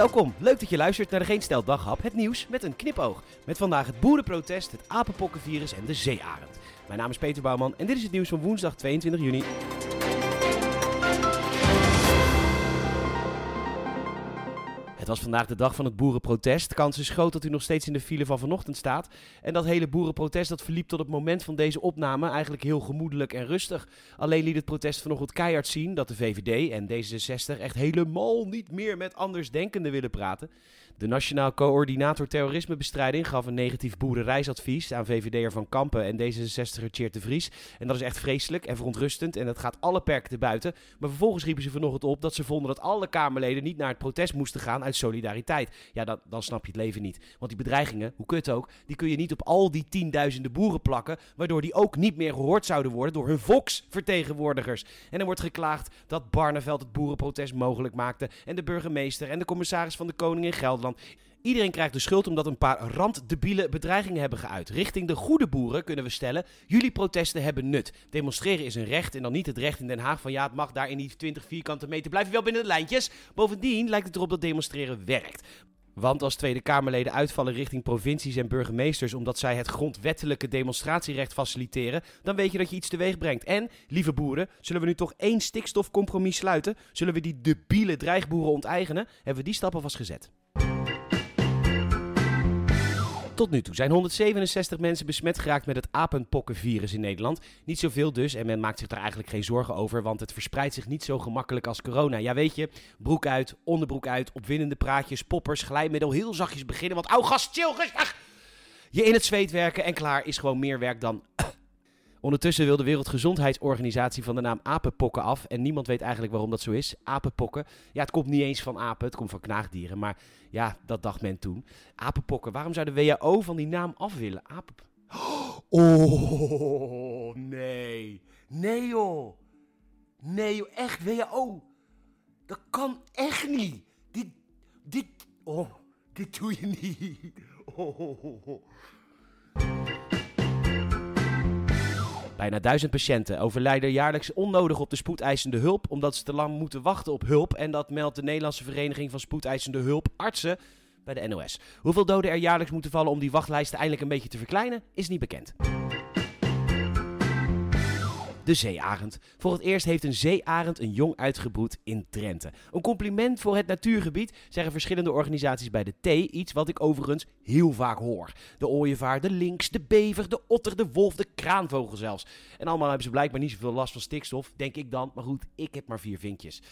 Welkom, leuk dat je luistert naar de Geen Stel Daghap, het nieuws met een knipoog. Met vandaag het boerenprotest, het apenpokkenvirus en de zeearend. Mijn naam is Peter Bouwman en dit is het nieuws van woensdag 22 juni. Was vandaag de dag van het boerenprotest. Kans is groot dat u nog steeds in de file van vanochtend staat. En dat hele boerenprotest dat verliep tot het moment van deze opname eigenlijk heel gemoedelijk en rustig. Alleen liet het protest vanochtend keihard zien dat de VVD en D66 echt helemaal niet meer met andersdenkenden willen praten. De Nationaal Coördinator Terrorismebestrijding gaf een negatief boerenreisadvies aan VVD'er Van Kampen en D66er Tjeerd de Vries. En dat is echt vreselijk en verontrustend en dat gaat alle perken te buiten. Maar vervolgens riepen ze vanochtend op dat ze vonden dat alle Kamerleden niet naar het protest moesten gaan uit solidariteit. Ja, dan, dan snap je het leven niet. Want die bedreigingen, hoe kut ook, die kun je niet op al die tienduizenden boeren plakken, waardoor die ook niet meer gehoord zouden worden door hun volksvertegenwoordigers. En er wordt geklaagd dat Barneveld het boerenprotest mogelijk maakte en de burgemeester en de commissaris van de Koning in Gelderland. Iedereen krijgt de schuld omdat een paar randdebiele bedreigingen hebben geuit. Richting de goede boeren kunnen we stellen: jullie protesten hebben nut. Demonstreren is een recht en dan niet het recht in Den Haag van ja, het mag daar in die 20 vierkante meter. Blijf je wel binnen de lijntjes. Bovendien lijkt het erop dat demonstreren werkt. Want als Tweede Kamerleden uitvallen richting provincies en burgemeesters omdat zij het grondwettelijke demonstratierecht faciliteren, dan weet je dat je iets teweeg brengt. En, lieve boeren, zullen we nu toch één stikstofcompromis sluiten? Zullen we die debiele dreigboeren onteigenen? Hebben we die stappen vast gezet? Tot nu toe zijn 167 mensen besmet geraakt met het apenpokkenvirus in Nederland. Niet zoveel dus en men maakt zich daar eigenlijk geen zorgen over, want het verspreidt zich niet zo gemakkelijk als corona. Ja, weet je, broek uit, onderbroek uit, opwindende praatjes, poppers, glijmiddel, heel zachtjes beginnen, want au gast, chill, rustig! Je in het zweet werken en klaar is gewoon meer werk dan Ondertussen wil de Wereldgezondheidsorganisatie van de naam apenpokken af. En niemand weet eigenlijk waarom dat zo is. Apenpokken. Ja, het komt niet eens van apen, het komt van knaagdieren. Maar ja, dat dacht men toen. Apenpokken. Waarom zou de WHO van die naam af willen? Apen... Oh, nee. Nee, joh. Nee, joh. Echt, WHO. Dat kan echt niet. Dit, dit, oh, dit doe je niet. Oh. Bijna duizend patiënten overlijden jaarlijks onnodig op de spoedeisende hulp omdat ze te lang moeten wachten op hulp. En dat meldt de Nederlandse Vereniging van Spoedeisende Hulp Artsen bij de NOS. Hoeveel doden er jaarlijks moeten vallen om die wachtlijsten eindelijk een beetje te verkleinen, is niet bekend de zeearend. Voor het eerst heeft een zeearend een jong uitgebroed in Drenthe. Een compliment voor het natuurgebied, zeggen verschillende organisaties bij de T. Iets wat ik overigens heel vaak hoor. De ooievaar, de lynx, de bever, de otter, de wolf, de kraanvogel zelfs. En allemaal hebben ze blijkbaar niet zoveel last van stikstof, denk ik dan. Maar goed, ik heb maar vier vinkjes.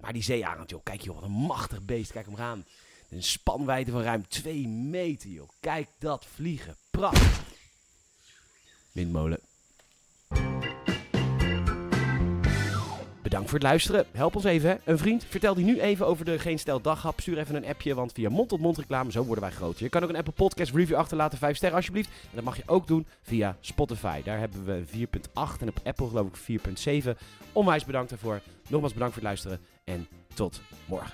Maar die zeearend, joh, kijk joh, wat een machtig beest. Kijk hem gaan. Een spanwijdte van ruim 2 meter, joh. Kijk dat vliegen. Prachtig. Windmolen. Bedankt voor het luisteren. Help ons even. Een vriend, vertel die nu even over de Geen Stel Daghap. Stuur even een appje, want via mond-tot-mond reclame, zo worden wij groter. Je kan ook een Apple Podcast review achterlaten, 5 sterren alsjeblieft. En dat mag je ook doen via Spotify. Daar hebben we 4.8 en op Apple geloof ik 4.7. Onwijs bedankt daarvoor. Nogmaals bedankt voor het luisteren en tot morgen.